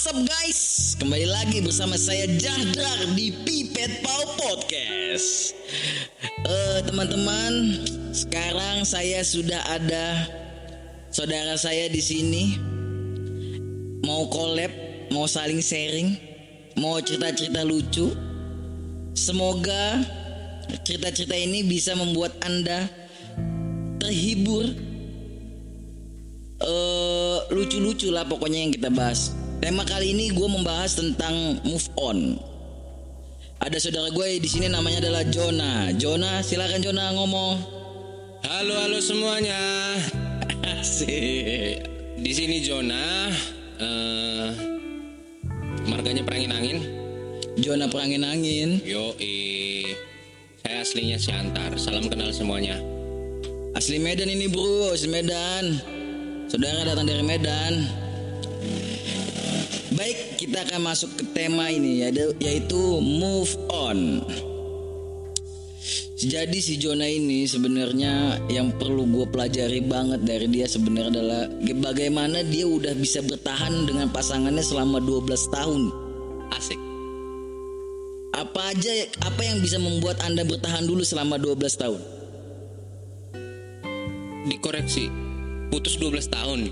What's up guys? Kembali lagi bersama saya Jahdar di Pipet Pau Podcast. Eh teman-teman, sekarang saya sudah ada saudara saya di sini. Mau collab, mau saling sharing, mau cerita-cerita lucu. Semoga cerita-cerita ini bisa membuat Anda terhibur eh lucu-lucu lah pokoknya yang kita bahas. Tema kali ini gue membahas tentang move on. Ada saudara gue di sini namanya adalah Jona. Jona, silakan Jona ngomong. Halo halo semuanya. Asik. Di sini Jona. eh marganya perangin angin. Jona perangin angin. Yo Saya aslinya Siantar. Salam kenal semuanya. Asli Medan ini bro, asli Medan. Saudara datang dari Medan. Baik, kita akan masuk ke tema ini yaitu, move on. Jadi si Jona ini sebenarnya yang perlu gue pelajari banget dari dia sebenarnya adalah bagaimana dia udah bisa bertahan dengan pasangannya selama 12 tahun. Asik. Apa aja apa yang bisa membuat Anda bertahan dulu selama 12 tahun? Dikoreksi. Putus 12 tahun.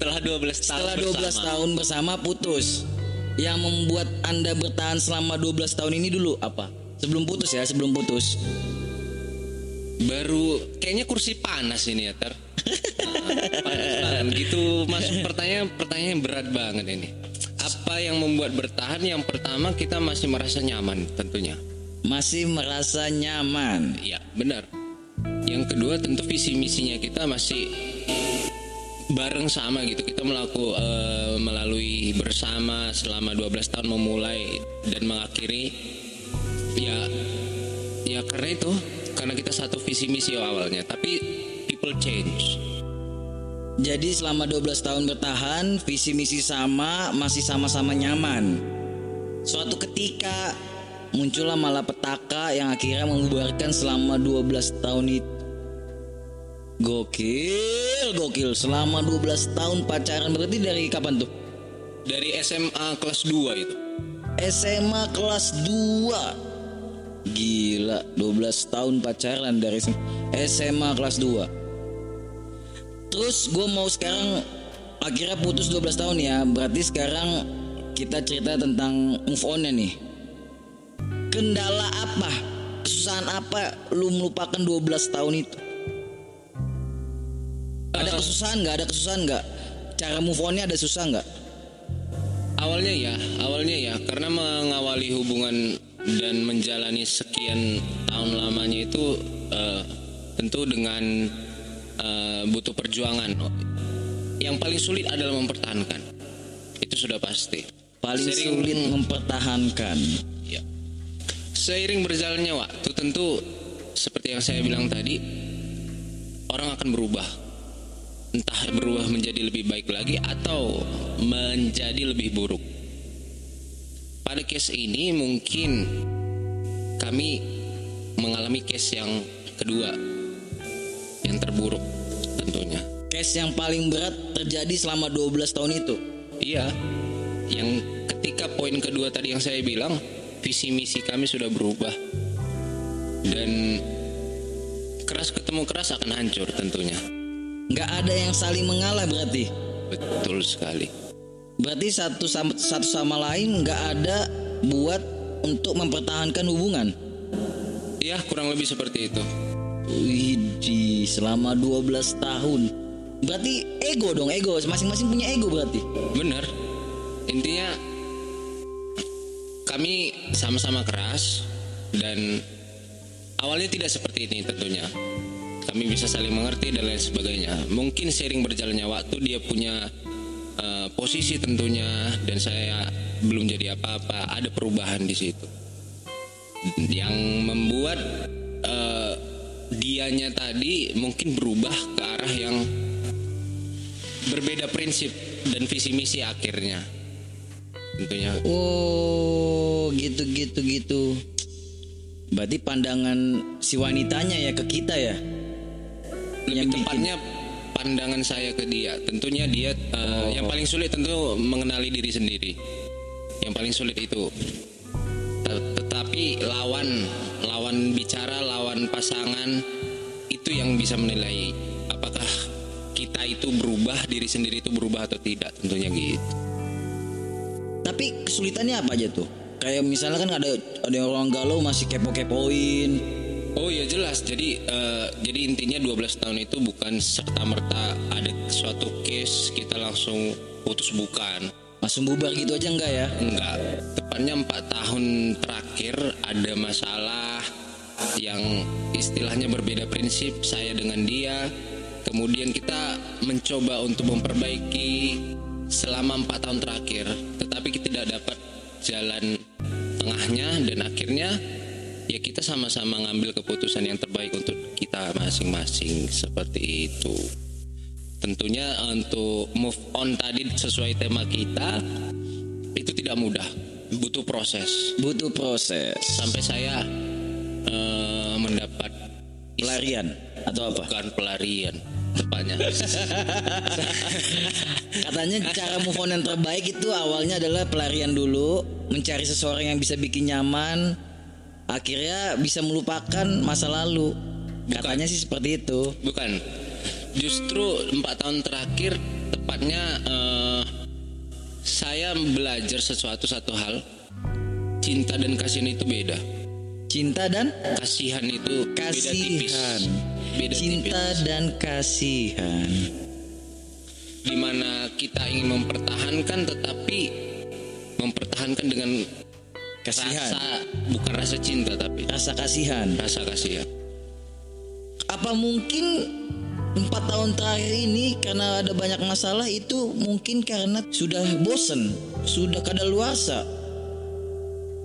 Setelah 12 tahun Setelah 12 bersama. tahun bersama putus. Yang membuat Anda bertahan selama 12 tahun ini dulu apa? Sebelum putus ya, sebelum putus. Baru kayaknya kursi panas ini ya ter. Nah, panas banget. Gitu masuk pertanyaan pertanyaan berat banget ini. Apa yang membuat bertahan? Yang pertama kita masih merasa nyaman tentunya. Masih merasa nyaman. Iya, benar. Yang kedua tentu visi misinya kita masih bareng sama gitu. Kita melaku eh, melalui bersama selama 12 tahun memulai dan mengakhiri ya ya karena itu karena kita satu visi misi awalnya, tapi people change. Jadi selama 12 tahun bertahan, visi misi sama, masih sama-sama nyaman. Suatu ketika muncullah malapetaka yang akhirnya membubarkan selama 12 tahun itu. Gokil, gokil. Selama 12 tahun pacaran berarti dari kapan tuh? Dari SMA kelas 2 itu. SMA kelas 2 Gila 12 tahun pacaran dari SMA kelas 2 Terus gue mau sekarang Akhirnya putus 12 tahun ya Berarti sekarang kita cerita tentang move on nih Kendala apa? Kesusahan apa lu melupakan 12 tahun itu? Ada kesusahan nggak? Ada kesusahan nggak? Cara move onnya ada susah nggak? Awalnya ya, awalnya ya, karena mengawali hubungan dan menjalani sekian tahun lamanya itu eh, tentu dengan eh, butuh perjuangan. Yang paling sulit adalah mempertahankan. Itu sudah pasti. Paling Sering- sulit mempertahankan Ya. Seiring berjalannya waktu tentu seperti yang saya bilang tadi, orang akan berubah. Entah berubah menjadi lebih baik lagi atau menjadi lebih buruk. Pada case ini mungkin kami mengalami case yang kedua yang terburuk tentunya. Case yang paling berat terjadi selama 12 tahun itu. Iya, yang ketika poin kedua tadi yang saya bilang, visi misi kami sudah berubah dan keras ketemu keras akan hancur tentunya. Nggak ada yang saling mengalah berarti. Betul sekali. Berarti satu sama satu sama lain nggak ada buat untuk mempertahankan hubungan. Ya, kurang lebih seperti itu. Widih, selama 12 tahun. Berarti ego dong, ego. Masing-masing punya ego berarti. Benar. Intinya kami sama-sama keras dan awalnya tidak seperti ini tentunya. Kami bisa saling mengerti dan lain sebagainya. Mungkin sering berjalannya waktu dia punya eh, posisi tentunya dan saya belum jadi apa-apa. Ada perubahan di situ yang membuat eh, dianya tadi mungkin berubah ke arah yang berbeda prinsip dan visi misi akhirnya tentunya Oh, gitu gitu gitu. Berarti pandangan si wanitanya ya ke kita ya. Lebih yang bikin. tepatnya pandangan saya ke dia. Tentunya dia uh, yang paling sulit tentu mengenali diri sendiri. Yang paling sulit itu. Tetapi lawan lawan bicara, lawan pasangan itu yang bisa menilai apakah kita itu berubah, diri sendiri itu berubah atau tidak, tentunya gitu. Tapi kesulitannya apa aja tuh? Kayak misalnya kan ada ada yang orang galau masih kepo-kepoin. Oh ya jelas. Jadi uh, jadi intinya 12 tahun itu bukan serta merta ada suatu case kita langsung putus bukan. Langsung bubar gitu aja enggak ya? Enggak. Tepatnya empat tahun terakhir ada masalah yang istilahnya berbeda prinsip saya dengan dia. Kemudian kita mencoba untuk memperbaiki selama empat tahun terakhir, tetapi kita tidak dapat jalan tengahnya dan akhirnya ya kita sama-sama ngambil keputusan yang terbaik untuk kita masing-masing seperti itu. Tentunya untuk move on tadi sesuai tema kita itu tidak mudah, butuh proses. Butuh proses. Sampai saya uh, mendapat pelarian atau apa? Bukan pelarian, tepatnya. Katanya cara move on yang terbaik itu awalnya adalah pelarian dulu, mencari seseorang yang bisa bikin nyaman, akhirnya bisa melupakan masa lalu. Bukan. Katanya sih seperti itu. Bukan. Justru empat tahun terakhir, tepatnya uh, saya belajar sesuatu satu hal. Cinta dan kasihan itu beda. Cinta dan kasihan itu kasihan. beda tipis. Beda Cinta tipis. dan kasihan. Di mana kita ingin mempertahankan, tetapi mempertahankan dengan kasihan. Rasa bukan rasa cinta tapi rasa kasihan. Rasa kasihan. Apa mungkin empat tahun terakhir ini karena ada banyak masalah itu mungkin karena sudah bosen, sudah kadaluarsa.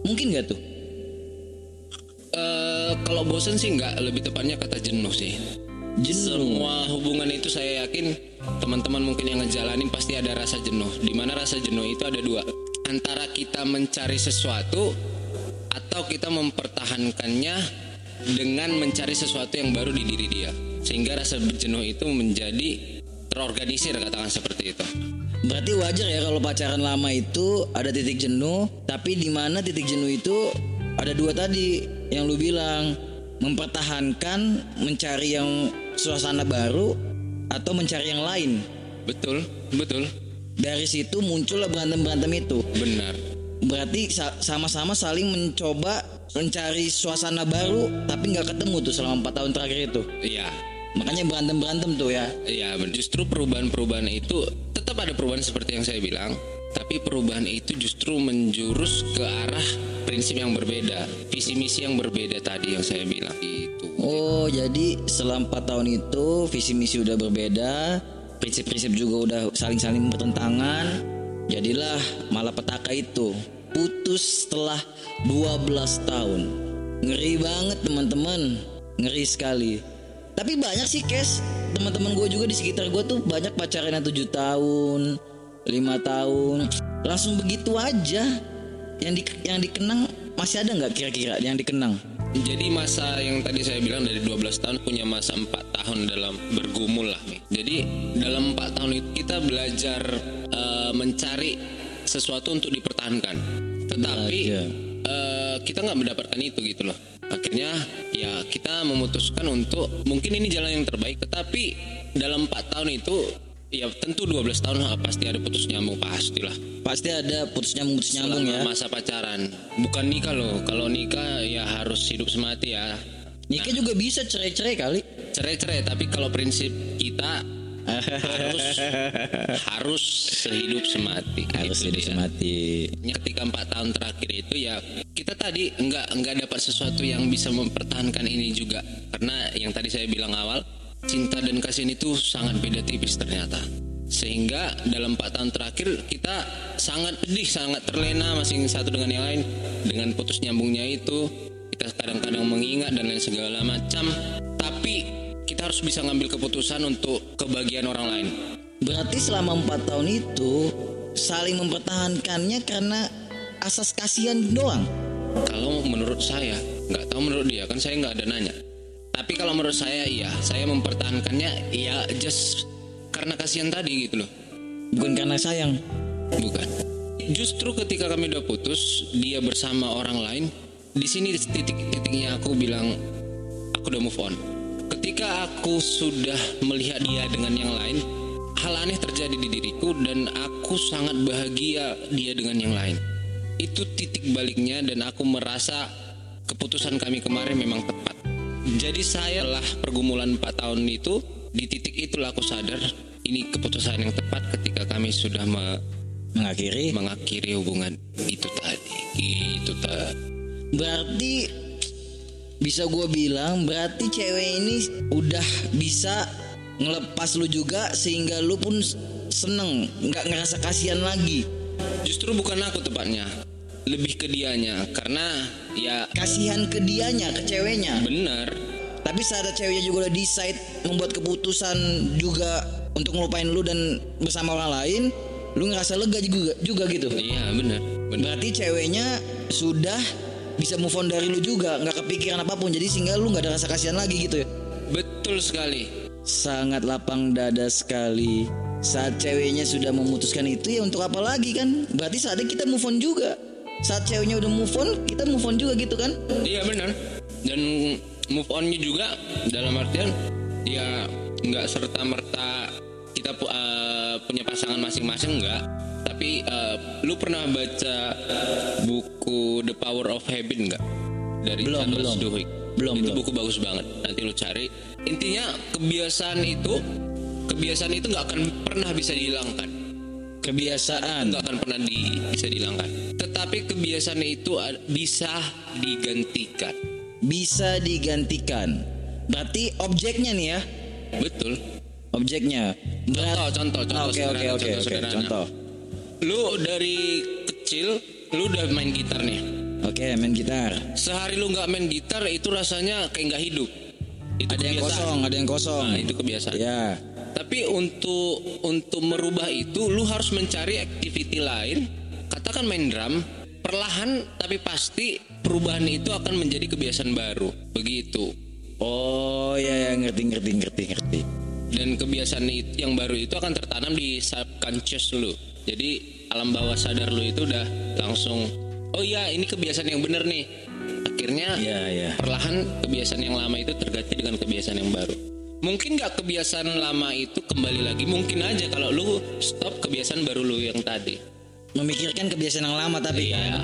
Mungkin gak tuh? Uh, kalau bosen sih nggak, lebih tepatnya kata jenuh sih. Jenuh. Semua hubungan itu saya yakin teman-teman mungkin yang ngejalanin pasti ada rasa jenuh. Di mana rasa jenuh itu ada dua antara kita mencari sesuatu atau kita mempertahankannya dengan mencari sesuatu yang baru di diri dia. Sehingga rasa jenuh itu menjadi terorganisir katakan seperti itu. Berarti wajar ya kalau pacaran lama itu ada titik jenuh tapi di mana titik jenuh itu ada dua tadi yang lu bilang mempertahankan mencari yang suasana baru atau mencari yang lain. Betul betul dari situ muncullah berantem berantem itu. Benar. Berarti sama-sama saling mencoba mencari suasana baru tapi nggak ketemu tuh selama empat tahun terakhir itu. Iya. Makanya berantem berantem tuh ya. Iya justru perubahan perubahan itu tetap ada perubahan seperti yang saya bilang tapi perubahan itu justru menjurus ke arah prinsip yang berbeda visi misi yang berbeda tadi yang saya bilang. Itu oh jadi selama empat tahun itu visi misi udah berbeda prinsip-prinsip juga udah saling-saling bertentangan. Jadilah malapetaka itu putus setelah 12 tahun. Ngeri banget teman-teman. Ngeri sekali. Tapi banyak sih kes. Teman-teman gue juga di sekitar gue tuh banyak pacaran yang 7 tahun lima tahun. Langsung begitu aja. Yang di yang dikenang masih ada nggak kira-kira yang dikenang jadi masa yang tadi saya bilang dari 12 tahun punya masa 4 tahun dalam bergumul lah nih. Jadi dalam 4 tahun itu kita belajar uh, mencari sesuatu untuk dipertahankan. Tetapi uh, kita nggak mendapatkan itu gitu loh. Akhirnya ya kita memutuskan untuk mungkin ini jalan yang terbaik. Tetapi dalam 4 tahun itu Ya tentu 12 tahun pasti ada putus nyambung pastilah. Pasti ada putus nyambung putus nyambung ya. Masa pacaran, bukan nikah loh. Kalau nikah ya harus hidup semati ya. Nikah nah, juga bisa cerai-cerai kali. Cerai-cerai, tapi kalau prinsip kita harus harus sehidup semati. Harus gitu sehidup dia. semati. Ketika empat tahun terakhir itu ya kita tadi nggak nggak dapat sesuatu yang bisa mempertahankan ini juga karena yang tadi saya bilang awal cinta dan kasihan itu sangat beda tipis ternyata. Sehingga dalam empat tahun terakhir kita sangat pedih sangat terlena masing satu dengan yang lain. Dengan putus nyambungnya itu kita kadang-kadang mengingat dan lain segala macam. Tapi kita harus bisa ngambil keputusan untuk kebahagiaan orang lain. Berarti selama empat tahun itu saling mempertahankannya karena asas kasihan doang? Kalau menurut saya nggak tahu menurut dia kan saya nggak ada nanya tapi kalau menurut saya iya, saya mempertahankannya ya just karena kasihan tadi gitu loh. Bukan karena sayang. Bukan. Justru ketika kami udah putus dia bersama orang lain di sini titik-titiknya aku bilang aku udah move on. Ketika aku sudah melihat dia dengan yang lain hal aneh terjadi di diriku dan aku sangat bahagia dia dengan yang lain. Itu titik baliknya dan aku merasa keputusan kami kemarin memang tepat jadi saya lah pergumulan 4 tahun itu di titik itulah aku sadar ini keputusan yang tepat ketika kami sudah me mengakhiri? mengakhiri hubungan itu tadi. Itu tadi berarti bisa gue bilang berarti cewek ini udah bisa ngelepas lu juga sehingga lu pun seneng nggak ngerasa kasihan lagi? Justru bukan aku tepatnya lebih ke dianya karena ya kasihan ke dianya ke ceweknya. Benar tapi saat ceweknya juga udah decide membuat keputusan juga untuk ngelupain lu dan bersama orang lain lu ngerasa lega juga juga gitu. Iya benar benar berarti ceweknya sudah bisa move on dari lu juga nggak kepikiran apa pun. Jadi sehingga lu nggak ada rasa kasihan lagi gitu ya? Betul sekali. Sangat lapang dada sekali. Saat ceweknya sudah memutuskan itu ya untuk apa lagi kan? Berarti saatnya kita move on juga saat ceweknya udah move on kita move on juga gitu kan? Iya benar. Dan move onnya juga dalam artian ya nggak serta merta kita uh, punya pasangan masing-masing enggak tapi uh, lu pernah baca buku The Power of Habit enggak dari Belum, Charles belum. Duhigg Belum, itu belum. buku bagus banget. Nanti lu cari. Intinya kebiasaan itu kebiasaan itu nggak akan pernah bisa dihilangkan kebiasaan nggak akan pernah di- bisa dihilangkan. Tetapi kebiasaan itu bisa digantikan. Bisa digantikan. Berarti objeknya nih ya? Betul. Objeknya. Contoh contoh contoh Ah, oke oke oke contoh oke contoh. Lu dari kecil lu udah main gitar nih? Oke main gitar. Sehari lu nggak main gitar itu rasanya kayak nggak hidup. Itu ada yang kebiasaan. kosong ada yang kosong. Nah, itu kebiasaan. Ya tapi untuk untuk merubah itu lu harus mencari activity lain. Katakan main drum perlahan tapi pasti perubahan itu akan menjadi kebiasaan baru. Begitu. Oh ya ya ngerti ngerti ngerti ngerti. Dan kebiasaan itu, yang baru itu akan tertanam di subconscious lu. Jadi alam bawah sadar lu itu udah langsung oh iya ini kebiasaan yang bener nih. Akhirnya ya ya perlahan kebiasaan yang lama itu terganti dengan kebiasaan yang baru mungkin nggak kebiasaan lama itu kembali lagi mungkin aja kalau lu stop kebiasaan baru lu yang tadi. Memikirkan kebiasaan yang lama tapi Iya. kan?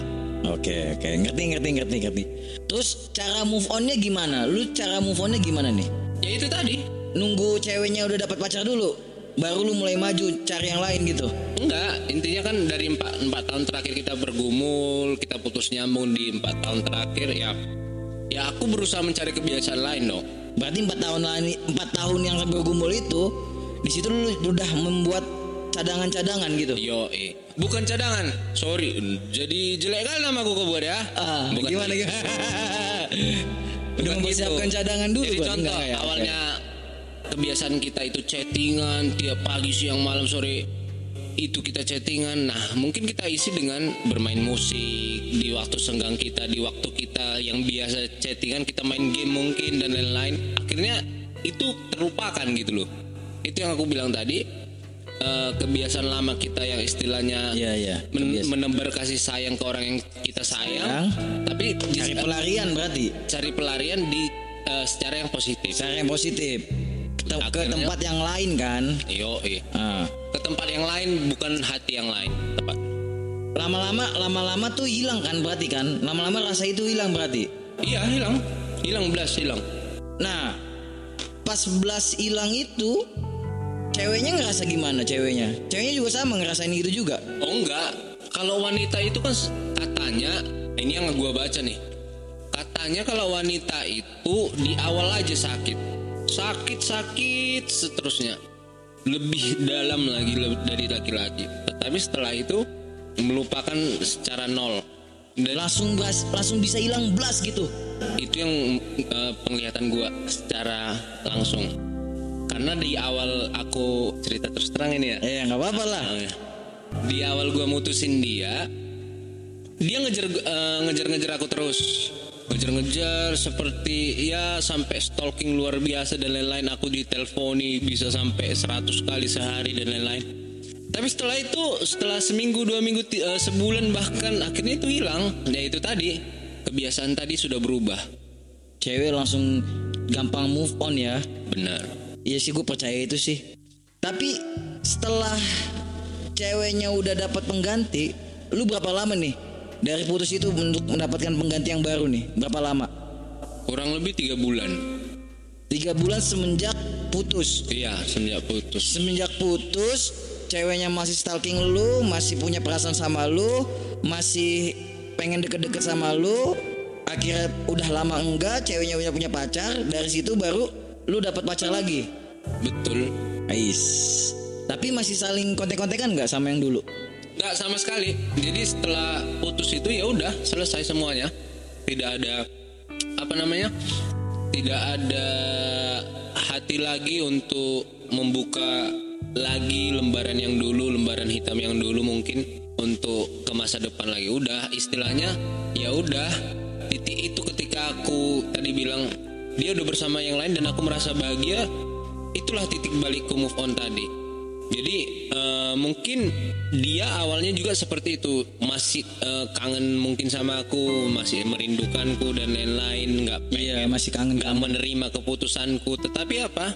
Oke oke. Ngerti ngerti ngerti ngerti. Terus cara move onnya gimana? Lu cara move onnya gimana nih? Ya itu tadi. Nunggu ceweknya udah dapat pacar dulu baru lu mulai maju cari yang lain gitu? Enggak intinya kan dari empat, empat tahun terakhir kita bergumul kita putus nyambung di empat tahun terakhir ya. Ya aku berusaha mencari kebiasaan lain dong berarti empat tahun lain empat tahun yang bergumul itu di situ lu udah membuat cadangan-cadangan gitu? Yo eh bukan cadangan. Sorry. Jadi jelek kali nama aku buat ya. Ah Bukan gimana gitu. udah mempersiapkan gitu. cadangan dulu Jadi contoh Enggak ya? Awalnya kebiasaan kita itu chattingan tiap pagi siang malam sore itu kita chattingan. Nah mungkin kita isi dengan bermain musik di waktu senggang kita di waktu kita yang biasa chattingan kita main game mungkin dan lain-lain. Akhirnya itu terlupakan gitu loh. Itu yang aku bilang tadi. eh, kebiasaan lama kita yang istilahnya Iya, iya. men- menebar kasih sayang ke orang yang kita sayang, Sayang. tapi cari pelarian berarti cari pelarian di eh, secara yang positif. cara yang positif ke, ke Akhirnya- tempat yang lain kan Yo, iya. ah. Ke tempat yang lain bukan hati yang lain, tepat. lama-lama lama-lama tuh hilang kan berarti kan lama-lama rasa itu hilang berarti Iya, hilang. Hilang belas, hilang. nah pas belas hilang itu ceweknya ngerasa gimana ceweknya ceweknya juga sama ngerasain gitu juga Oh enggak. Kalau wanita itu kan katanya ini yang gua baca nih. Katanya kalau wanita itu di awal aja sakit. Sakit-sakit seterusnya. Lebih dalam lagi dari laki-laki. Tetapi setelah itu melupakan secara nol. Dan langsung belas, langsung bisa hilang belas gitu itu yang eh, penglihatan gua secara langsung karena di awal aku cerita terus terang ini ya eh nggak apa-apa lah ya. di awal gua mutusin dia dia ngejar eh, ngejar ngejar aku terus ngejar-ngejar seperti ya sampai stalking luar biasa dan lain-lain. Aku diteleponi bisa sampai 100 kali sehari dan lain-lain. Tapi setelah itu setelah seminggu dua minggu eh, sebulan bahkan akhirnya itu hilang. Ya itu tadi. Kebiasaan tadi sudah berubah. Cewek langsung gampang move on ya. benar. Iya sih gue percaya itu sih. Tapi setelah ceweknya udah dapat pengganti, lu berapa lama nih dari putus itu untuk mendapatkan pengganti yang baru nih? Berapa lama? kurang lebih tiga bulan Tiga bulan semenjak putus. iya semenjak putus Semenjak putus, ceweknya masih stalking lu, masih punya perasaan sama lu, masih pengen deket-deket sama lu. Akhirnya udah lama enggak, ceweknya udah punya pacar. Dari situ baru lu dapat pacar lagi. betul Ais. Tapi masih saling kontek-kontekan nggak sama yang dulu? Nggak sama sekali. Jadi setelah putus itu ya udah selesai semuanya. Tidak ada apa namanya tidak ada hati lagi untuk membuka lagi lembaran yang dulu lembaran hitam yang dulu mungkin untuk ke masa depan lagi. Udah istilahnya ya udah. Titik itu ketika aku tadi bilang dia udah bersama yang lain dan aku merasa bahagia itulah titik balikku move on tadi jadi eh, mungkin dia awalnya juga seperti itu. Masih eh, kangen mungkin sama aku masih merindukanku dan lain-lain. Nggak Iya, pengen masih kangen nggak menerima keputusanku. Tetapi apa?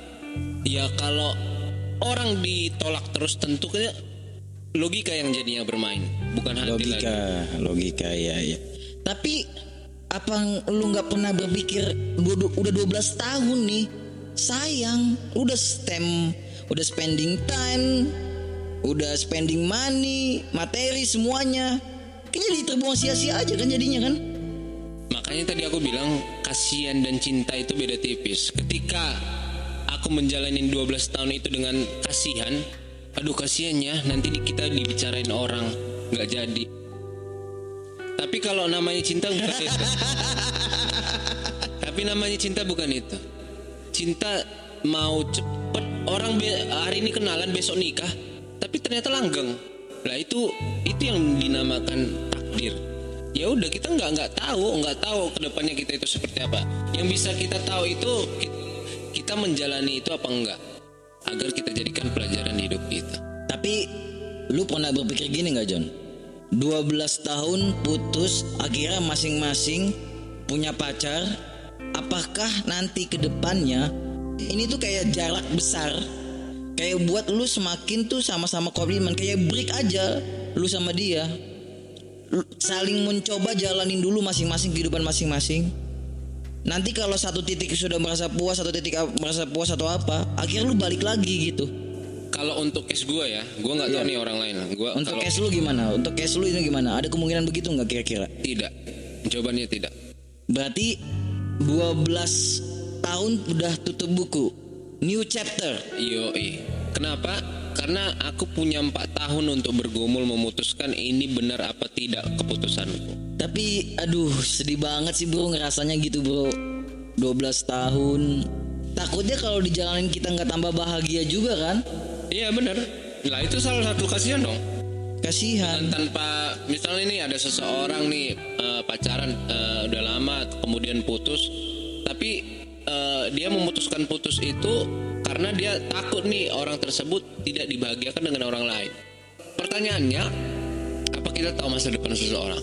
Ya kalau orang ditolak terus tentu kayak logika yang jadinya bermain. Bukan hati lagi. Logika, logika ya ya. Tapi apa lu nggak pernah berpikir udah 12 tahun nih sayang udah stem udah spending time udah spending money materi semuanya kan jadi terbuang sia-sia aja kan jadinya kan Makanya tadi aku bilang kasihan dan cinta itu beda tipis. Ketika aku menjalani 12 tahun itu dengan kasihan, aduh kasihannya nanti kita dibicarain orang nggak jadi. Tapi kalau namanya cinta bukan itu. Tapi namanya cinta bukan itu. Cinta mau cepet orang hari ini kenalan besok nikah, tapi ternyata langgeng. Lah itu itu yang dinamakan takdir. Ya udah kita nggak nggak tahu nggak tahu ke depannya kita itu seperti apa. Yang bisa kita tahu itu ki- kita menjalani itu apa enggak agar kita jadikan pelajaran hidup kita. Tapi lu pernah berpikir gini nggak John? 12 tahun putus akhirnya masing-masing punya pacar. Apakah nanti ke depannya ini tuh kayak jarak besar kayak buat lu semakin tuh sama-sama komitmen kayak break aja lu sama dia Lu saling mencoba jalanin dulu masing-masing kehidupan masing-masing nanti kalau satu titik sudah merasa puas satu titik merasa puas atau apa akhirnya lu balik lagi gitu Kalau untuk case gue ya, gue nggak tahu nih orang lain. Gua Iya. Untuk case lu gimana? Untuk case lu ini gimana? Ada kemungkinan begitu nggak kira-kira? tidak, jawabannya tidak. Berarti 12 tahun udah tutup buku. New chapter. Yoi. Kenapa? Karena aku punya empat tahun untuk bergumul memutuskan ini benar apa tidak keputusanku. Tapi aduh sedih banget sih bro ngerasanya gitu bro 12 tahun Takutnya kalau dijalanin kita nggak tambah bahagia juga kan Iya benar. Lah itu salah satu kasihan dong. Kasihan Dan tanpa misalnya ini ada seseorang nih eh, pacaran eh, udah lama kemudian putus, tapi eh, dia memutuskan putus itu karena dia takut nih orang tersebut tidak dibahagiakan dengan orang lain. Pertanyaannya, apa kita tahu masa depan seseorang?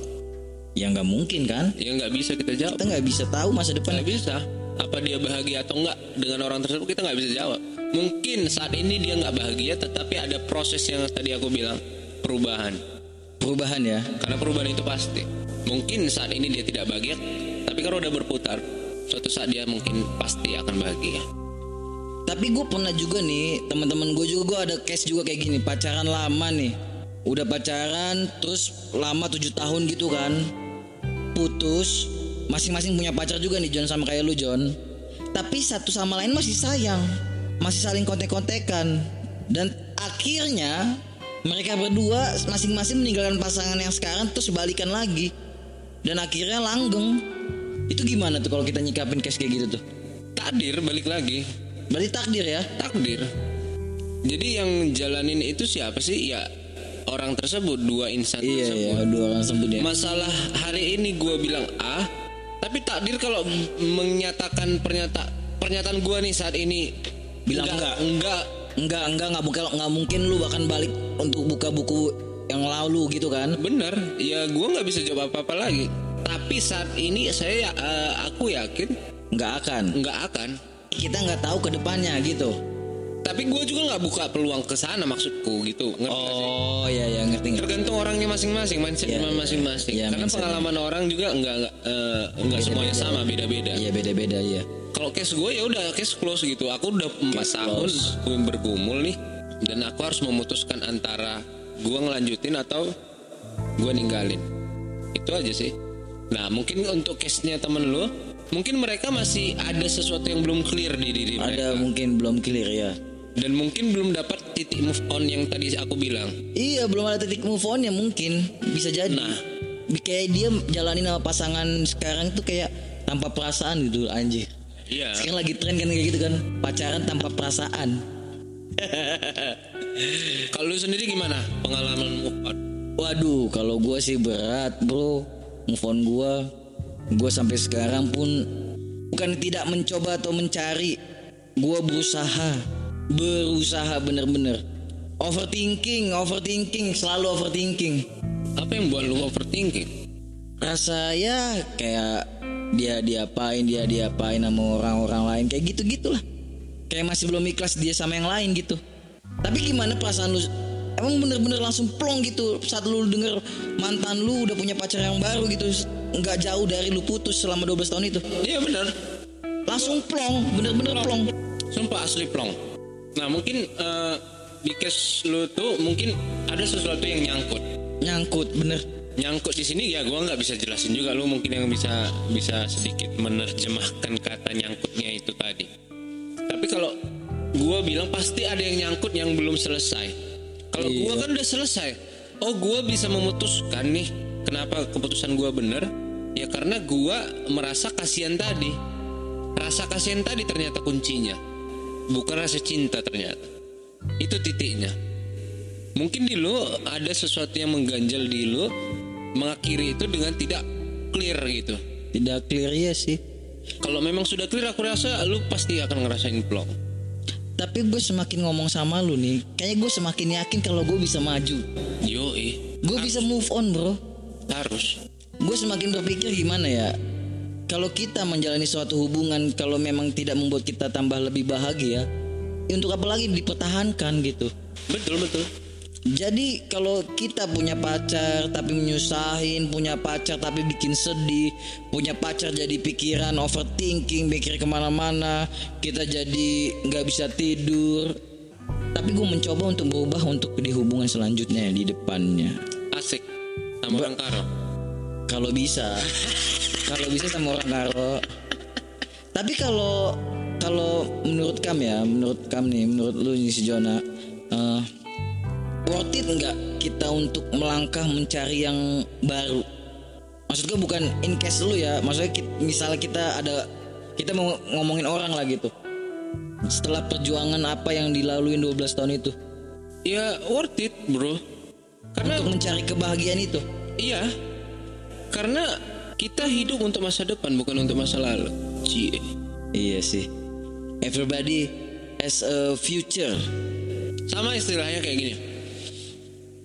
Ya nggak mungkin kan Ya nggak bisa kita jawab. Kita nggak bisa tahu masa depan Nggak bisa. Apa dia bahagia atau enggak dengan orang tersebut kita nggak bisa jawab. Mungkin saat ini dia nggak bahagia, tetapi ada proses yang tadi aku bilang perubahan. Perubahan ya Karena perubahan itu pasti. Mungkin saat ini dia tidak bahagia, tapi kalau udah berputar, suatu saat dia mungkin pasti akan bahagia. Tapi gue pernah juga nih teman-teman gue juga gue ada case juga kayak gini pacaran lama nih. Udah pacaran terus lama tujuh tahun gitu kan. Putus masing-masing punya pacar juga nih John sama kayak lu John. Tapi satu sama lain masih sayang masih saling kontek-kontekan. Dan akhirnya mereka berdua masing-masing meninggalkan pasangan yang sekarang terus balikan lagi. Dan akhirnya langgeng itu gimana tuh kalau kita nyikapin case kayak gitu tuh Takdir balik lagi, berarti takdir ya takdir. Jadi yang jalanin itu siapa sih? Ya orang tersebut, dua insan Iya tersebut. iya dua orang sebut ya. Masalah hari ini gue bilang A, Tapi takdir kalau menyatakan pernyataan pernyataan gua nih saat ini Bilang enggak, enggak. enggak Enggak, enggak, enggak buka, enggak mungkin lu bahkan balik untuk buka buku yang lalu gitu kan? bener ya gua nggak bisa jawab apa apa lagi tapi saat ini saya eh, aku yakin Enggak akan. nggak akan Kita nggak tahu ke depannya gitu. tapi gua juga nggak buka peluang ke sana maksudku gitu ngerti nggak? Oh, iya ya ngerti ngerti. tergantung orangnya masing-masing mindset Iya, iya. masing-masing Iya, karena mindset. pengalaman orang juga nggak nggak eh, nggak semuanya sama beda-beda Iya beda-beda ya. kalau case gue ya udah case close gitu aku udah empat tahun gue bergumul nih dan aku harus memutuskan antara gue ngelanjutin atau gue ninggalin itu aja sih nah mungkin untuk case nya temen lu mungkin mereka masih ada sesuatu yang belum clear di diri mereka Ada mungkin belum clear ya. dan mungkin belum dapat titik move on yang tadi aku bilang Iya belum ada titik move on ya mungkin bisa jadi. Nah. kayak dia jalanin sama pasangan sekarang tuh kayak tanpa perasaan gitu anjir. iya Sekarang lagi tren kan kayak gitu kan pacaran tanpa perasaan. kalau lu sendiri gimana pengalaman move on Waduh, kalau gue sih berat bro Move on gue Gue sampai sekarang pun Bukan tidak mencoba atau mencari. Gue berusaha Berusaha bener-bener. Overthinking, overthinking Selalu overthinking. Apa yang buat lu overthinking? Rasa ya kayak Dia diapain, dia diapain sama orang-orang lain Kayak gitu-gitulah. Kayak masih belum ikhlas dia sama yang lain gitu. Tapi gimana perasaan lu Emang bener-bener langsung plong gitu Saat lu denger mantan lu udah punya pacar yang baru gitu nggak jauh dari lu putus selama 12 tahun itu iya benar Langsung plong, bener-bener plong Sumpah asli plong. Nah mungkin eh, di case lu tuh mungkin ada sesuatu yang nyangkut. Nyangkut, bener Nyangkut di sini ya gua nggak bisa jelasin juga lu mungkin yang bisa bisa sedikit menerjemahkan kata nyangkutnya itu tadi. Tapi kalau gua bilang pasti ada yang nyangkut yang belum selesai. Kalau gua kan udah selesai. Oh gua bisa memutuskan nih kenapa keputusan gua bener ya karena gua merasa kasihan tadi. Rasa kasihan tadi ternyata kuncinya. Bukan rasa cinta ternyata. Itu titiknya. Mungkin di lu ada sesuatu yang mengganjal di lu mengakhiri itu dengan tidak clear gitu. Tidak clear ya sih Kalau memang sudah clear aku rasa lu pasti akan ngerasain plong. Tapi gue semakin ngomong sama lu nih Kayaknya gue semakin yakin kalau gue bisa maju. Yo Gue bisa move on bro. Harus. Gue semakin berpikir gimana ya Kalau kita menjalani suatu hubungan Kalau memang tidak membuat kita tambah lebih bahagia ya Untuk apa lagi dipertahankan gitu? Betul betul. Jadi kalau kita punya pacar tapi menyusahin, punya pacar tapi bikin sedih, punya pacar jadi pikiran overthinking, mikir ke mana-mana, kita jadi nggak bisa tidur. Tapi gue mencoba untuk berubah untuk di hubungan selanjutnya di depannya. Asik. Sama orang karo. Kalau bisa, kalau bisa sama orang karo. Tapi kalau kalau menurut Kam ya, menurut Kam nih, menurut lu nih si Jona, eh, worth it nggak kita untuk melangkah mencari yang baru? Maksud gue bukan in case lu ya, maksudnya ki- misalnya kita ada kita mau ngomongin orang lah gitu. Setelah perjuangan apa yang dilaluin 12 tahun itu Ya worth it bro. Karena untuk mencari kebahagiaan itu. iya. Karena kita hidup untuk masa depan bukan untuk masa lalu. Cie. Iya sih. Everybody has a future. Sama istilahnya kayak gini.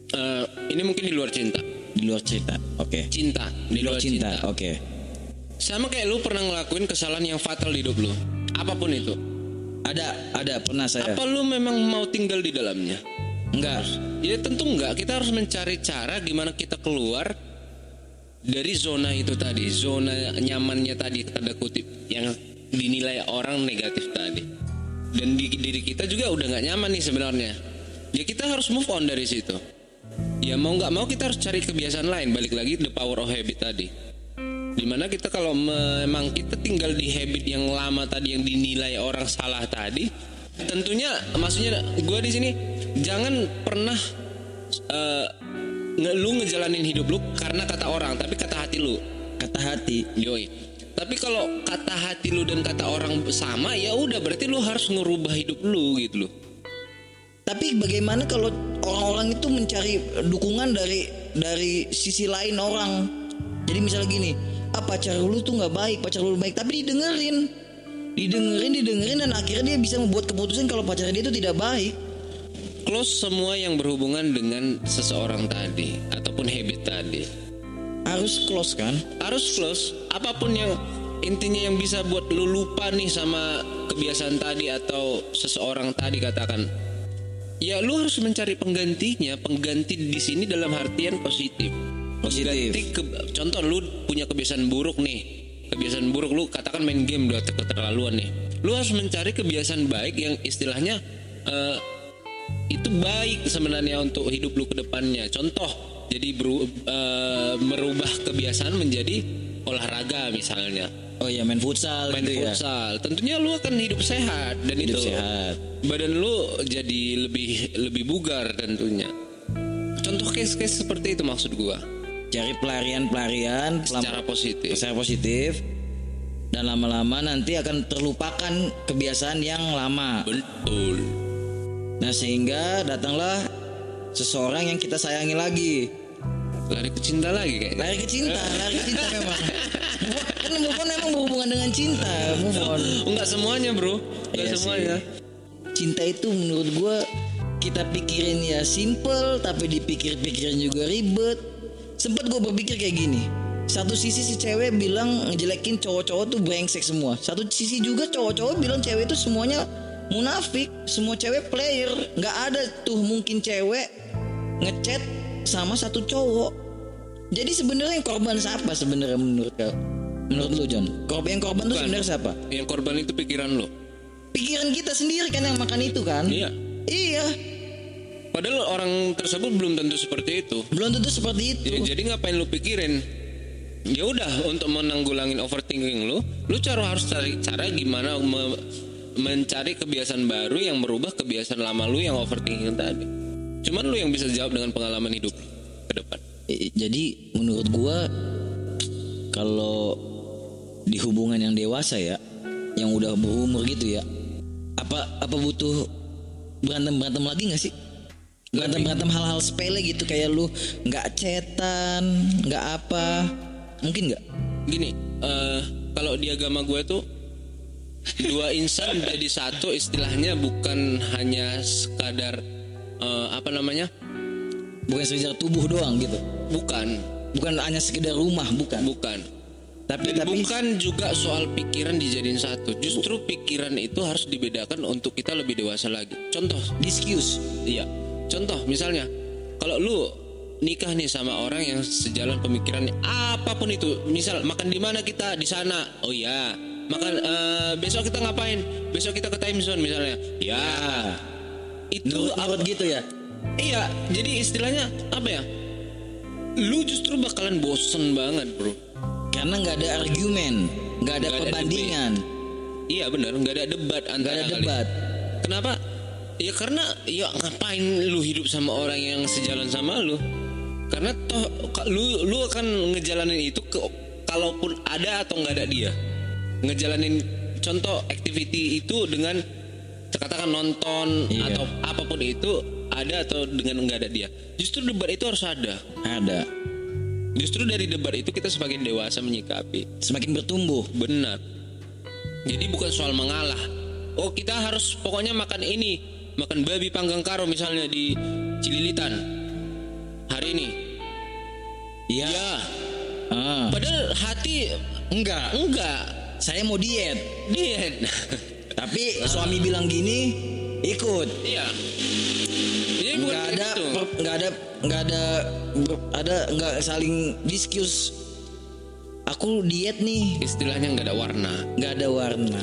Eh, ini mungkin di luar cinta. Di luar cerita. Oke. Cinta di luar cinta. cinta. Oke. Sama kayak lu pernah ngelakuin kesalahan yang fatal di hidup lu. Apa pun itu. Ada, ada pernah saya. Apa lu memang mau tinggal di dalamnya? Enggak. Ya tentu enggak. Kita harus mencari cara gimana kita keluar dari zona itu tadi, zona nyamannya tadi tanda kutip yang dinilai orang negatif tadi. Dan di diri kita juga udah nggak nyaman nih sebenarnya. Ya kita harus move on dari situ. Ya mau nggak mau kita harus cari kebiasaan lain. Balik lagi the power of habit tadi. Di mana kita kalau memang kita tinggal di habit yang lama tadi yang dinilai orang salah tadi, tentunya maksudnya gue di sini jangan pernah nge, lu ngejalanin hidup lu karena kata orang, tapi kata hati lu. Kata hati. Yoi. Tapi kalau kata hati lu dan kata orang sama, ya udah berarti lu harus ngerubah hidup lu gitu loh. Tapi bagaimana kalau orang-orang itu mencari dukungan dari dari sisi lain orang? Jadi misalnya gini, ah pacar lu tuh nggak baik pacar lu baik. Tapi didengerin. Didengerin didengerin dan akhirnya dia bisa membuat keputusan kalau pacar dia itu tidak baik. Close semua yang berhubungan dengan seseorang tadi ataupun habit tadi. Harus close kan? Harus close. Apa pun yang intinya yang bisa buat lu lupa nih sama kebiasaan tadi atau seseorang tadi katakan ya lu harus mencari penggantinya pengganti di sini dalam artian positif Positif. Ke- contoh lu punya kebiasaan buruk nih kebiasaan buruk lu katakan main game udah keterlaluan nih lu harus mencari kebiasaan baik yang istilahnya eh, itu baik sebenarnya untuk hidup lu ke depannya. Contoh, jadi beru- eh, merubah kebiasaan menjadi olahraga misalnya. Oh ya main futsal Main gitu ya futsal. Tentunya lu akan hidup sehat dan hidup itu sehat badan lu jadi lebih lebih bugar tentunya. Contoh case-case seperti itu maksud gua. cari pelarian-pelarian Secara positif. secara positif dan lama-lama nanti akan terlupakan kebiasaan yang lama. Betul. Nah sehingga datanglah seseorang yang kita sayangi lagi. Lari ke cinta lagi kayaknya. Lari ke cinta, lari ke cinta memang. Kan move on memang berhubungan dengan cinta, move on. Enggak semuanya, Bro. Enggak Iya sih. semuanya. Cinta itu menurut gue kita pikirin ya simple tapi dipikir-pikirin juga ribet. Sempet gue berpikir kayak gini. Satu sisi si cewek bilang ngejelekin cowok-cowok tuh brengsek semua. Satu sisi juga cowok-cowok bilang cewek itu semuanya munafik. Semua cewek player. Nggak ada tuh mungkin cewek ngechat sama satu cowok. Jadi sebenarnya korban siapa sebenarnya menurut kau? Menurut lu John? Korban yang korban tuh Bukan. sebenarnya siapa? Yang korban itu pikiran lu. Pikiran kita sendiri kan yang makan itu kan? Iya. Iya. Padahal orang tersebut belum tentu seperti itu. Belum tentu seperti itu. Ya, jadi ngapain lu pikirin? Ya udah untuk menanggulangin overthinking lu, lu cara harus cari cara gimana me- mencari kebiasaan baru yang merubah kebiasaan lama lu yang overthinking tadi. Cuman lu yang bisa jawab dengan pengalaman hidup lu ke depan. Eh, Jadi menurut gua kalau di hubungan yang dewasa ya, yang udah berumur gitu ya, apa apa butuh berantem berantem lagi nggak sih? Berantem berantem hal-hal sepele gitu kayak lu nggak cetan, nggak apa, mungkin nggak? Gini, eh, kalau di agama gue tuh dua insan jadi satu istilahnya bukan hanya sekadar eh, apa namanya? Bukan sekedar tubuh doang gitu, Bukan, bukan hanya sekedar rumah, bukan. bukan. Tapi tapi bukan juga soal pikiran dijadiin satu. Justru pikiran itu harus dibedakan untuk kita lebih dewasa lagi. Contoh, diskus. iya. Contoh misalnya, kalau lu nikah nih sama orang yang sejalan pemikirannya apa pun itu, misal makan di mana kita di sana. Oh iya. Makan eh, besok kita ngapain? Besok kita ke time zone misalnya. Ya. Itu Nurut, nurut gitu ya. Iya, jadi istilahnya apa ya? Lu justru bakalan bosen banget, bro. Karena nggak ada argumen, nggak ada ada perbandingan, Iya benar, nggak ada debat antara ada kalian. debat. Kenapa? Ya karena ya ngapain lu hidup sama orang yang sejalan sama lu? Karena toh lu lu akan ngejalanin itu ke kalaupun ada atau nggak ada dia. Ngejalanin contoh activity itu dengan katakan nonton Iya. atau apa pun itu ada atau dengan nggak ada dia. Justru debat itu harus ada. Ada. Justru dari debat itu kita semakin dewasa menyikapi. Semakin bertumbuh. Benar. Jadi bukan soal mengalah. Oh kita harus pokoknya makan ini, makan babi panggang karo misalnya di Cililitan hari ini. Iya. Ya. Ah. Padahal hati Enggak. enggak. Saya mau diet. Diet. Tapi suami bilang gini, ikut. Iya. Jadi bukan ada, gitu. per- nggak ada, nggak ada, ada nggak saling diskus. Aku diet nih, Istilahnya nggak ada warna. nggak ada warna.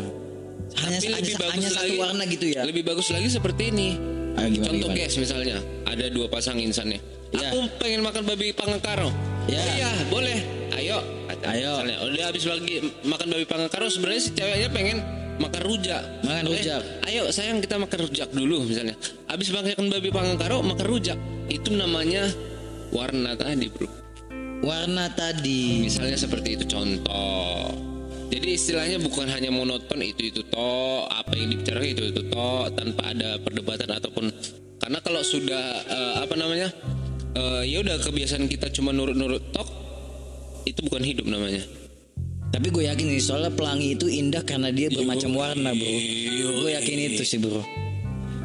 Hanya, Tapi lebih hanya, bagus hanya satu lagi- warna gitu ya. Lebih bagus lagi seperti ini. Ayo, gimana, Contoh gimana? guys misalnya ada dua pasang insannya. Ya. Aku pengen makan babi panggang karo. Ya. Oh iya boleh. Ayo. Ayo. Misalnya, udah habis lagi makan babi panggang karo sebenarnya si ceweknya pengen makan rujak. Makan Eh, rujak. ayo sayang kita makan rujak dulu misalnya. Habis makan babi panggang karo makan rujak. Itu namanya warna tadi bro. Warna tadi. Misalnya seperti itu contoh. Jadi istilahnya bukan hanya monoton itu itu toh apa yang dibicarakan itu itu toh tanpa ada perdebatan ataupun karena kalau sudah eh, apa namanya eh, ya udah kebiasaan kita cuma nurut-nurut tok itu bukan hidup namanya. Tapi gue yakin nih soalnya pelangi itu indah karena dia bermacam warna bro. Gue yakin itu sih bro.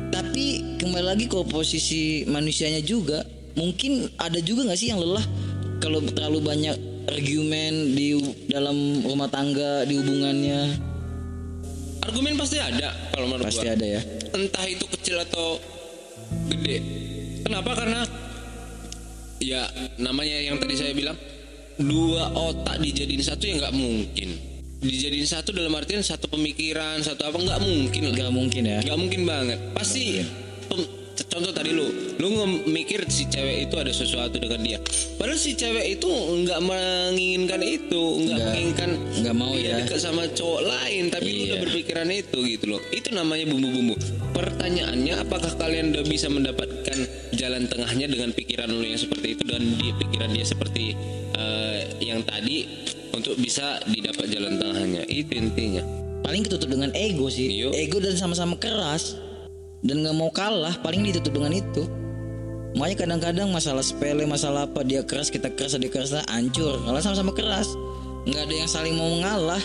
Tapi kembali lagi ke posisi manusianya juga, mungkin ada juga nggak sih yang lelah kalau terlalu banyak argumen di dalam rumah tangga di hubungannya Argumen pasti ada kalau menurut pasti gua. ada ya. Entah itu kecil atau gede. Kenapa? Karena ya namanya yang tadi saya bilang dua otak dijadiin satu ya nggak mungkin. Dijadiin satu dalam artian satu pemikiran, satu apa nggak mungkin lah. Gak mungkin ya. Gak mungkin banget. Pasti pem- contoh tadi lu, lu mikir si cewek itu ada sesuatu dengan dia. Padahal si cewek itu nggak menginginkan itu, nggak menginginkan nggak mau dia ya. dekat sama cowok lain, tapi lu Iya. udah berpikiran itu gitu loh. Itu namanya bumbu-bumbu. Pertanyaannya, apakah kalian udah bisa mendapatkan jalan tengahnya dengan pikiran lu yang seperti itu dan dia pikiran dia seperti eh, yang tadi untuk bisa didapat jalan tengahnya? Itu intinya. Paling ketutup dengan ego sih. Iya. Ego dan sama-sama keras dan nggak mau kalah. Paling ditutup dengan itu. Makanya kadang-kadang masalah sepele, masalah apa dia keras kita keras dia keras nah, hancur. Kalau sama-sama keras, nggak ada yang saling mau ngalah,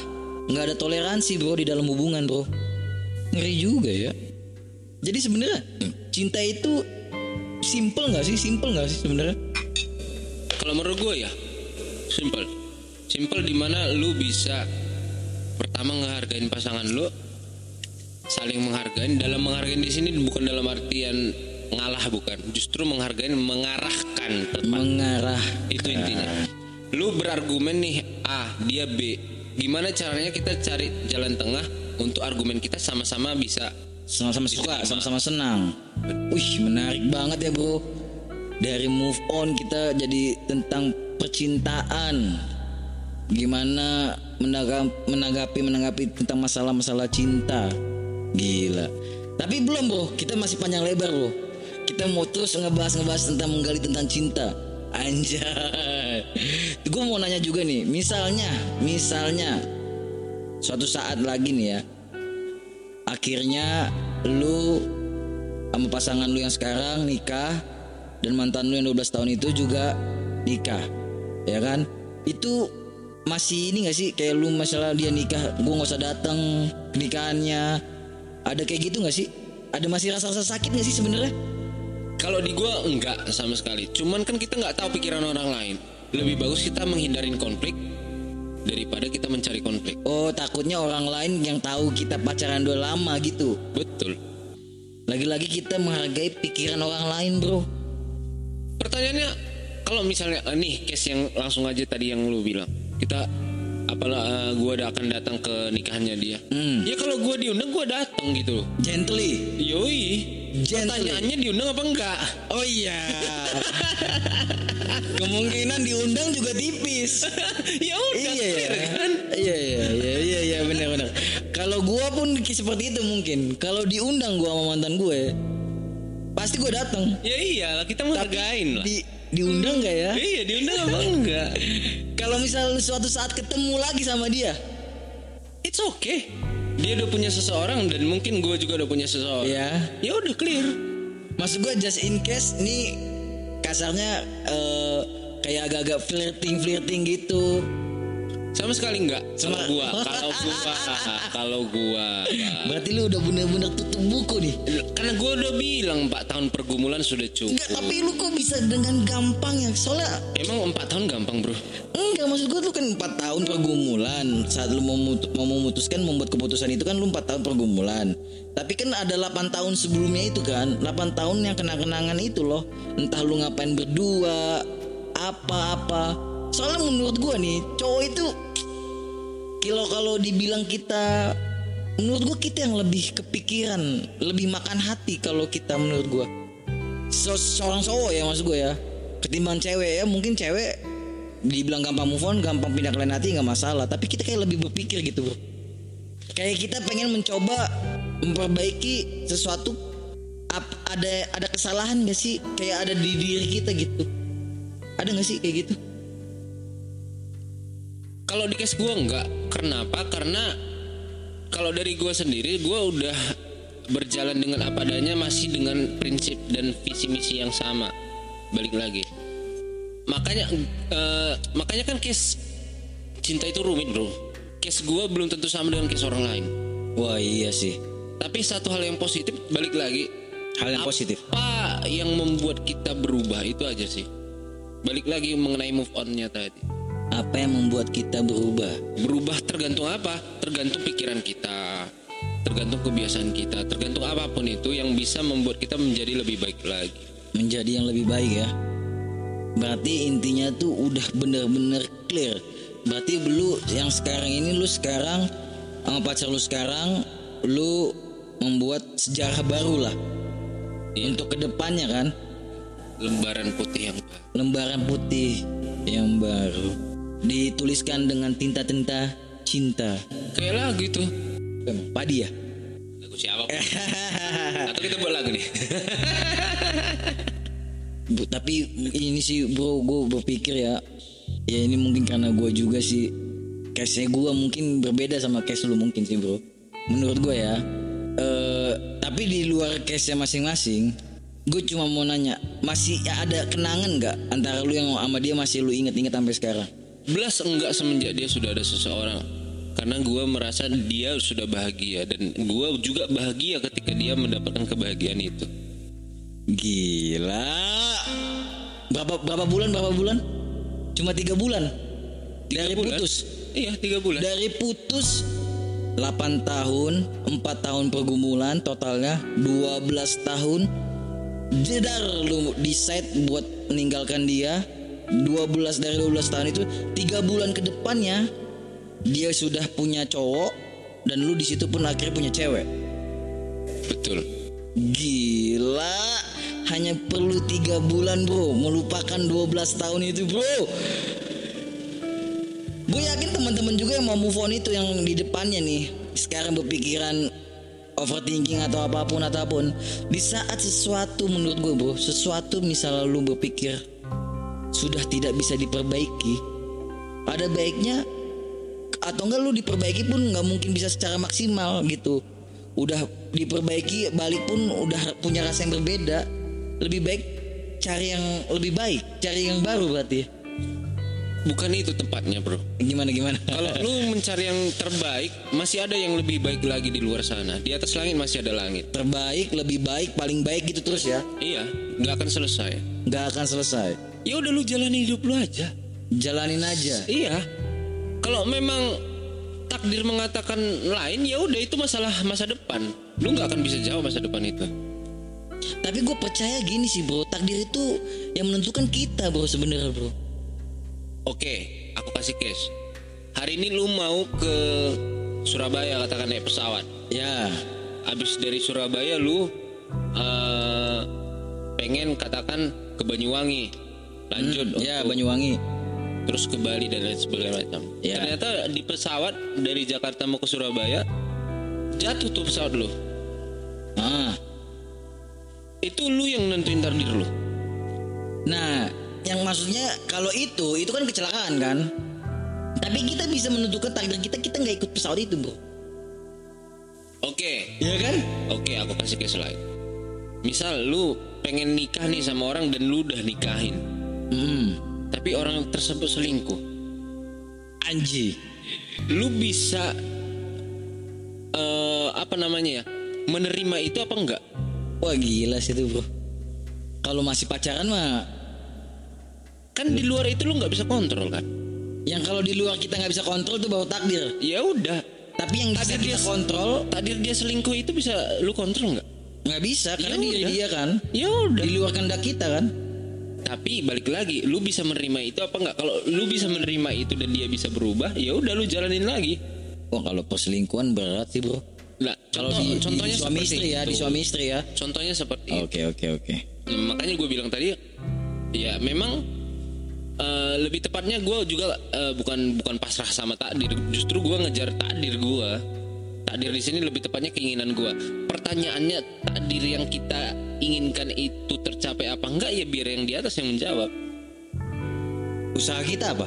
nggak ada toleransi bro di dalam hubungan bro. Ngeri juga ya. Jadi sebenarnya cinta itu simple nggak sih? Simple nggak sih sebenarnya? Kalau menurut gue ya, simple. Simple di mana lu bisa pertama ngehargain pasangan lu, saling menghargain. Dalam menghargain di sini bukan dalam artian ngalah bukan, justru menghargain mengarahkan tepat. Mengarah. Itu intinya. Lu berargumen nih A, dia B. Gimana caranya kita cari jalan tengah untuk argumen kita sama-sama bisa sama-sama suka, sama-sama senang. Wih, menarik banget ya, Bro. Dari move on kita jadi tentang percintaan. Gimana menanggapi menanggapi tentang masalah-masalah cinta. Gila. Tapi belum, Bro. Kita masih panjang lebar, Bro. Kita mau terus ngebahas-ngebahas tentang menggali tentang cinta. Anjay. Gue mau nanya juga nih, misalnya, misalnya suatu saat lagi nih ya, akhirnya lu sama pasangan lu yang sekarang nikah dan mantan lu yang 12 tahun itu juga nikah ya kan itu masih ini gak sih kayak lu masalah dia nikah gua nggak usah datang nikahannya ada kayak gitu gak sih ada masih rasa-rasa sakit gak sih sebenarnya Kalau di gua enggak sama sekali. Cuman kan kita nggak tahu pikiran orang lain. Lebih bagus kita menghindarin konflik daripada kita mencari konflik. oh takutnya orang lain yang tahu kita pacaran udah lama gitu Betul. lagi-lagi kita menghargai pikiran orang lain bro Pertanyaannya kalau misalnya eh, nih case yang langsung aja tadi yang lu bilang. Kita apalah eh, gua ada akan datang ke nikahannya dia. Hmm. Ya kalau gua diundang gua datang gitu loh. gently Yoi. Gently. Pertanyaannya diundang apa enggak? Oh iya. Kemungkinan diundang juga tipis. ya udah iya clear ya. kan? Iya iya iya iya iya benar benar. Kalau gua pun seperti itu mungkin. Kalau diundang gua sama mantan gue, pasti gua datang. Ya iyalah kita menghargain lah. Di diundang nggak ya? Iya diundang apa enggak? Kalau misal suatu saat ketemu lagi sama dia, It's okay. Dia udah punya seseorang dan mungkin gue juga udah punya seseorang. ya. Ya udah clear. Maksud gua just in case nih kasarnya eh, kayak agak-agak flirting flirting gitu. Sama sekali enggak. Sama gua. Kalau gua, kalau gua. Berarti lu udah bener-bener tutup buku nih. Karena gua udah bilang 4 tahun pergumulan sudah cukup. Enggak, tapi lu kok bisa dengan gampang ya? Soalnya Emang 4 tahun gampang bro? enggak maksud gue lu kan 4 tahun pergumulan. Saat lu mau, mutu- mau memutuskan membuat keputusan itu kan lu 4 tahun pergumulan. Tapi kan ada 8 tahun sebelumnya itu kan. 8 tahun yang kena-kenangan itu loh. Entah lu ngapain berdua, apa-apa. Soalnya menurut gua nih, cowok itu kalau kalau dibilang kita menurut gua kita yang lebih kepikiran, lebih makan hati kalau kita menurut gua. So, seorang cowok ya maksud gue ya. Ketimbang cewek ya mungkin cewek dibilang gampang move on gampang pindah ke lain hati nggak masalah. Tapi kita kayak lebih berpikir gitu bro. Kayak kita pengen mencoba memperbaiki sesuatu ada ada kesalahan gak sih? Kayak ada di diri kita gitu. Ada gak sih kayak gitu Kalau di case gua enggak. Kenapa? Karena kalau dari gua sendiri gua udah berjalan dengan apa adanya masih dengan prinsip dan visi misi yang sama. Balik lagi. Makanya eh, makanya kan case cinta itu rumit, Bro. case gue belum tentu sama dengan case orang lain. Wah iya sih. Tapi satu hal yang positif balik lagi Hal yang Apa positif. yang membuat kita berubah itu aja sih. Balik lagi mengenai move on-nya tadi. Apa yang membuat kita berubah? Berubah tergantung apa? Tergantung pikiran kita, tergantung kebiasaan kita, tergantung apa pun itu yang bisa membuat kita menjadi lebih baik lagi. Menjadi yang lebih baik ya. Berarti intinya tuh udah bener-bener clear. Berarti lu yang sekarang ini lu sekarang sama pacar lu sekarang lu membuat sejarah baru lah Iya. untuk ke depannya kan Lembaran putih yang baru. lembaran putih yang baru dituliskan dengan tinta-tinta cinta. Kayak lagu itu. Emang Padi ya? Lagu siapa? Atau kita buat lagu nih? Bu, tapi ini sih bro gue berpikir ya ya ini mungkin karena gue juga sih case gue mungkin berbeda sama case lu mungkin sih bro menurut gue ya eh tapi di luar case nya masing-masing gue cuma mau nanya masih ada kenangan nggak antara lu yang sama dia masih lu inget-inget sampai sekarang Belas enggak semenjak dia sudah ada seseorang. Karena gua merasa dia sudah bahagia dan gua juga bahagia ketika dia mendapatkan kebahagiaan itu. gila berapa berapa bulan berapa bulan cuma tiga bulan Tiga dari bulan. putus Iya tiga bulan. Dari putus 8 tahun, 4 tahun pergumulan totalnya 12 tahun. Jedar lu decide buat meninggalkan dia. 12 dari 12 tahun itu tiga bulan ke depannya dia sudah punya cowok dan lu di situ pun akhirnya punya cewek. Betul. Gila, hanya perlu tiga bulan bro, melupakan 12 tahun itu bro. Gue yakin teman-teman juga yang mau move on itu yang di depannya nih, sekarang berpikiran overthinking atau apa pun ataupun di saat sesuatu menurut gue bro, sesuatu misalnya lu berpikir sudah tidak bisa diperbaiki, ada baiknya atau enggak lu diperbaiki pun nggak mungkin bisa secara maksimal gitu udah diperbaiki balik pun udah punya rasa yang berbeda lebih baik cari yang lebih baik cari yang baru berarti Bukan itu tempatnya bro. gimana gimana Kalau lu mencari yang terbaik, masih ada yang lebih baik lagi di luar sana. Di atas langit masih ada langit. terbaik lebih baik paling baik gitu terus ya Iya, nggak akan selesai. nggak akan selesai Ya udah lu jalani hidup lu aja. jalanin aja Iya. Kalau memang takdir mengatakan lain, ya udah itu masalah masa depan. Lu nggak akan bisa jawab masa depan itu. tapi gue percaya gini sih bro takdir itu yang menentukan kita bro sebenarnya bro Oke, aku kasih case. Hari ini lu mau ke Surabaya katakan naik pesawat. ya Abis dari Surabaya lu eh, pengen katakan ke Banyuwangi, lanjut ya untuk- Banyuwangi terus ke Bali dan lain sebagainya macam. Ya. Ternyata di pesawat dari Jakarta mau ke Surabaya jatuh tuh pesawat lu. ah Itu lu yang nentuin takdir lu. Nah, yang maksudnya kalau itu itu kan kecelakaan kan. Tapi kita bisa menentukan takdir kita kita nggak ikut pesawat itu bro. Oke, Iya kan? oke aku kasih case lain. Misal lu pengen nikah nih sama orang dan lu udah nikahin, Hmm. tapi orang tersebut selingkuh. Anji. Lu bisa eh apa namanya ya? Menerima itu apa enggak? Wah gila sih itu bro. Kalau masih pacaran mah, Kan di luar itu lu nggak bisa kontrol kan? yang kalau di luar kita nggak bisa kontrol itu baru takdir. Ya udah. Tapi yang bisa kita dia- kontrol Takdir dia selingkuh itu bisa lu kontrol nggak? nggak bisa karena Ya udah. dia kan. Ya udah. Di luar kehendak kita kan. Tapi balik lagi, lu bisa menerima itu apa enggak? Kalau lu bisa menerima itu dan dia bisa berubah, ya udah lu jalanin lagi. Wah kalau perselingkuhan berat sih bro. Nah, Kalau di, di contohnya suami seperti istri ya, itu. di suami istri ya. Contohnya seperti. Oke oke oke. Nah, makanya gue bilang tadi, ya memang eh, lebih tepatnya gue juga eh, bukan bukan pasrah sama takdir, justru gue ngejar takdir gue. Takdir di sini lebih tepatnya keinginan gue. Pertanyaannya takdir yang kita inginkan itu tercapai apa enggak ya biar yang di atas yang menjawab. Usaha kita apa?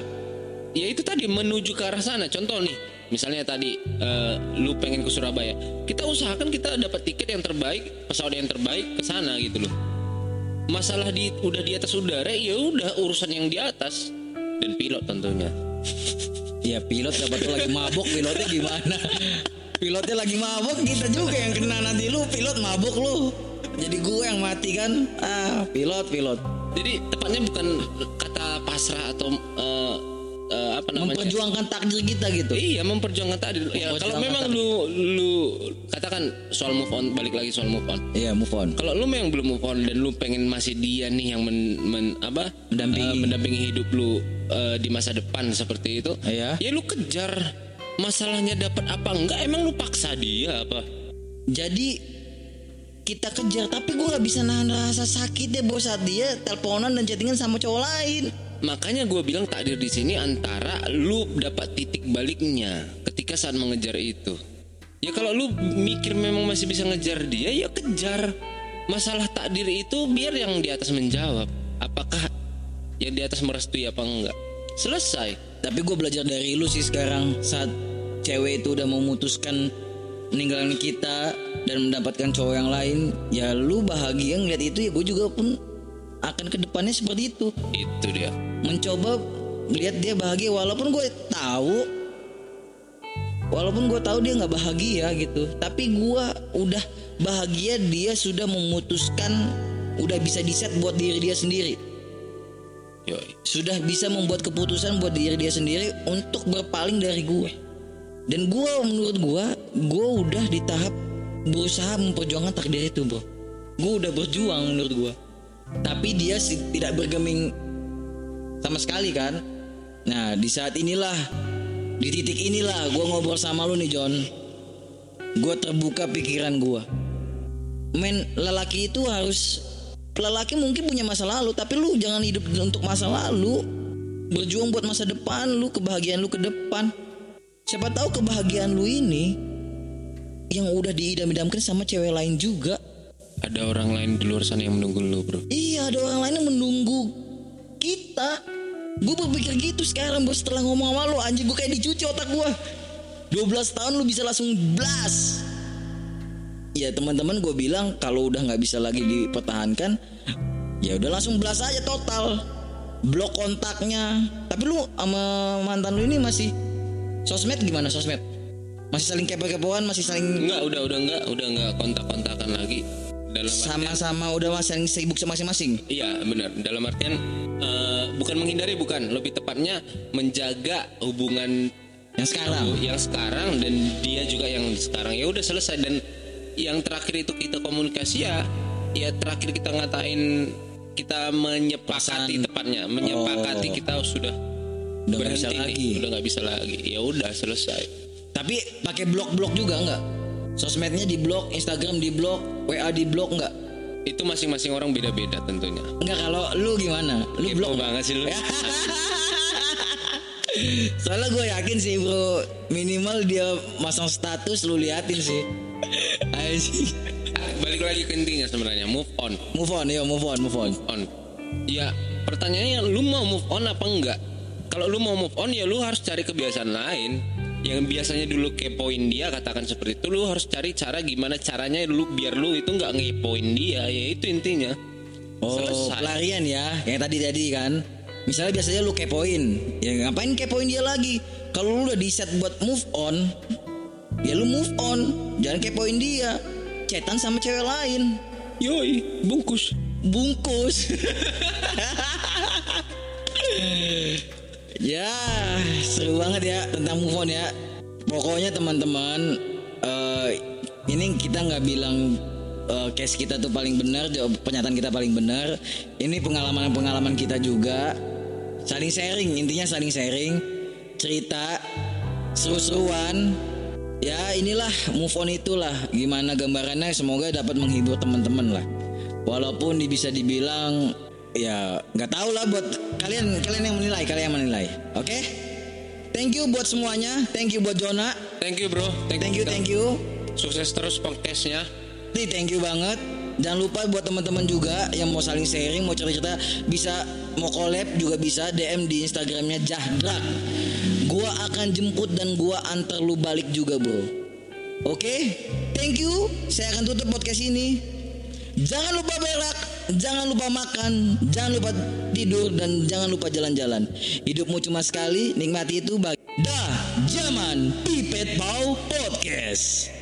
ya itu tadi menuju ke arah sana contoh nih misalnya tadi eh, lu pengen ke Surabaya kita usahakan kita dapat tiket yang terbaik pesawat yang terbaik ke sana gitu loh masalah di udah di atas udara ya udah urusan yang di atas dan pilot tentunya Ya pilot dapat lagi mabuk pilotnya gimana? Pilotnya lagi mabuk kita juga yang kena nanti lu pilot mabuk lu. Jadi gue yang mati kan? Ah pilot pilot. Jadi tepatnya bukan kata pasrah atau eh, eh, apa namanya? Memperjuangkan takdir kita gitu. Iya memperjuangkan tadi. Ya kalau memang takdir. lu lu katakan soal move on balik lagi soal move on. Iya move on. Kalau lu yang belum move on dan lu pengen masih dia nih yang men, men- apa Mendampingi. eh, mendampingi hidup lu eh, di masa depan seperti itu. Iya. Ya lu kejar masalahnya dapat apa enggak emang lu paksa dia apa? Jadi kita kejar tapi gue nggak bisa nahan rasa sakitnya bro saat dia teleponan dan chattingan sama cowok lain. Makanya gue bilang takdir di sini antara lu dapat titik baliknya ketika saat mengejar itu. Ya kalau lu mikir memang masih bisa ngejar dia, ya kejar. Masalah takdir itu biar yang di atas menjawab. Apakah yang di atas merestui apa enggak? Selesai. Tapi gue belajar dari lu sih sekarang saat cewek itu udah memutuskan meninggalkan kita dan mendapatkan cowok yang lain, ya lu bahagia ngeliat itu ya gue juga pun akan ke depannya seperti itu. Itu dia. Mencoba lihat dia bahagia walaupun gue tahu walaupun gue tahu dia nggak bahagia gitu tapi gue udah bahagia dia sudah memutuskan udah bisa diset buat diri dia sendiri Yoi. sudah bisa membuat keputusan buat diri dia sendiri untuk berpaling dari gue dan gue menurut gue gue udah di tahap berusaha memperjuangkan takdir itu bro gue udah berjuang menurut gue tapi dia tidak bergeming sama sekali kan? Nah di saat inilah di titik inilah gue ngobrol sama lu nih John. Gue terbuka pikiran gue men lelaki itu harus lelaki mungkin punya masa lalu tapi lu jangan hidup untuk masa lalu. Berjuang buat masa depan lu kebahagiaan lu ke depan siapa tahu kebahagiaan lu ini yang udah diidam-idamkan sama cewek lain juga. Ada orang lain di luar sana yang menunggu lu, Bro. iya ada orang lain yang menunggu kita. Gue berpikir gitu sekarang bos setelah ngomong sama lu anjing gue kayak dicuci otak gue 12 tahun lu bisa langsung blast. Ya teman-teman gue bilang kalau udah nggak bisa lagi dipertahankan ya udah langsung blast aja total. Blok kontaknya. Tapi lu sama mantan lu ini masih sosmed gimana sosmed masih saling kepo-kepoan masih saling Enggak, udah udah enggak, udah enggak kontak-kontakan lagi. Dalam artian- sama-sama udah masih saling sibuk masing-masing Iya benar. Dalam artian eh, bukan menghindari, bukan. Lebih tepatnya menjaga hubungan yang sekarang yang sekarang dan dia juga yang sekarang. Ya udah selesai dan yang terakhir itu kita komunikasi ya, ya terakhir kita ngatain kita menyepakati Pasangan. tepatnya, menyepakati Oh. kita sudah Udah nggak bisa lagi. udah nggak bisa lagi. Ya udah selesai. Tapi pakai blok-blok juga nggak? Sosmednya di blok, Instagram di blok, WA di blok nggak? Itu masing-masing orang beda-beda tentunya. Nggak kalau lu gimana? Lu Kepo blok banget sih lu. Soalnya gue yakin sih bro, minimal dia masang status lu liatin sih. Balik lagi ke intinya sebenarnya move on. Move on, yo move on, move on. on. Ya, pertanyaannya lu mau move on apa enggak? Kalau lu mau move on ya lu harus cari kebiasaan lain. Yang biasanya dulu kepoin dia katakan seperti itu lu harus cari cara gimana caranya dulu biar lu itu nggak ngepoin dia ya itu intinya. Oh, Selesai. pelarian ya, yang tadi tadi kan. Misalnya biasanya lu kepoin, ya ngapain kepoin dia lagi? Kalau lu udah di set buat move on, ya lu move on, jangan kepoin dia. Cetan sama cewek lain. Yoi, bungkus. bungkus. ya, seru banget ya tentang move on ya. Pokoknya teman-teman, eh, ini kita nggak bilang eh, case kita tuh paling benar, pernyataan kita paling benar. Ini pengalaman-pengalaman kita juga. Saling sharing, intinya saling sharing, cerita, seru-seruan. Ya inilah move on itulah gimana gambarannya semoga dapat menghibur teman-teman lah. Walaupun bisa dibilang ya nggak tahu lah buat kalian kalian yang menilai kalian yang menilai. Oke? Thank you buat semuanya. Thank you buat Jona. Thank you bro. Thank you, thank you. Sukses terus podcastnya. Nih, thank you banget. Jangan lupa buat teman-teman juga yang mau saling sharing, mau cerita-cerita, bisa mau collab juga bisa DM di Instagramnya Jahdrak. Gua akan jemput dan gua antar lu balik juga, bro. Oke, thank you. Saya akan tutup podcast ini. Jangan lupa berak, jangan lupa makan, jangan lupa tidur dan jangan lupa jalan-jalan. Hidupmu cuma sekali, nikmati itu bagi Dah Zaman Pipet Bau Podcast.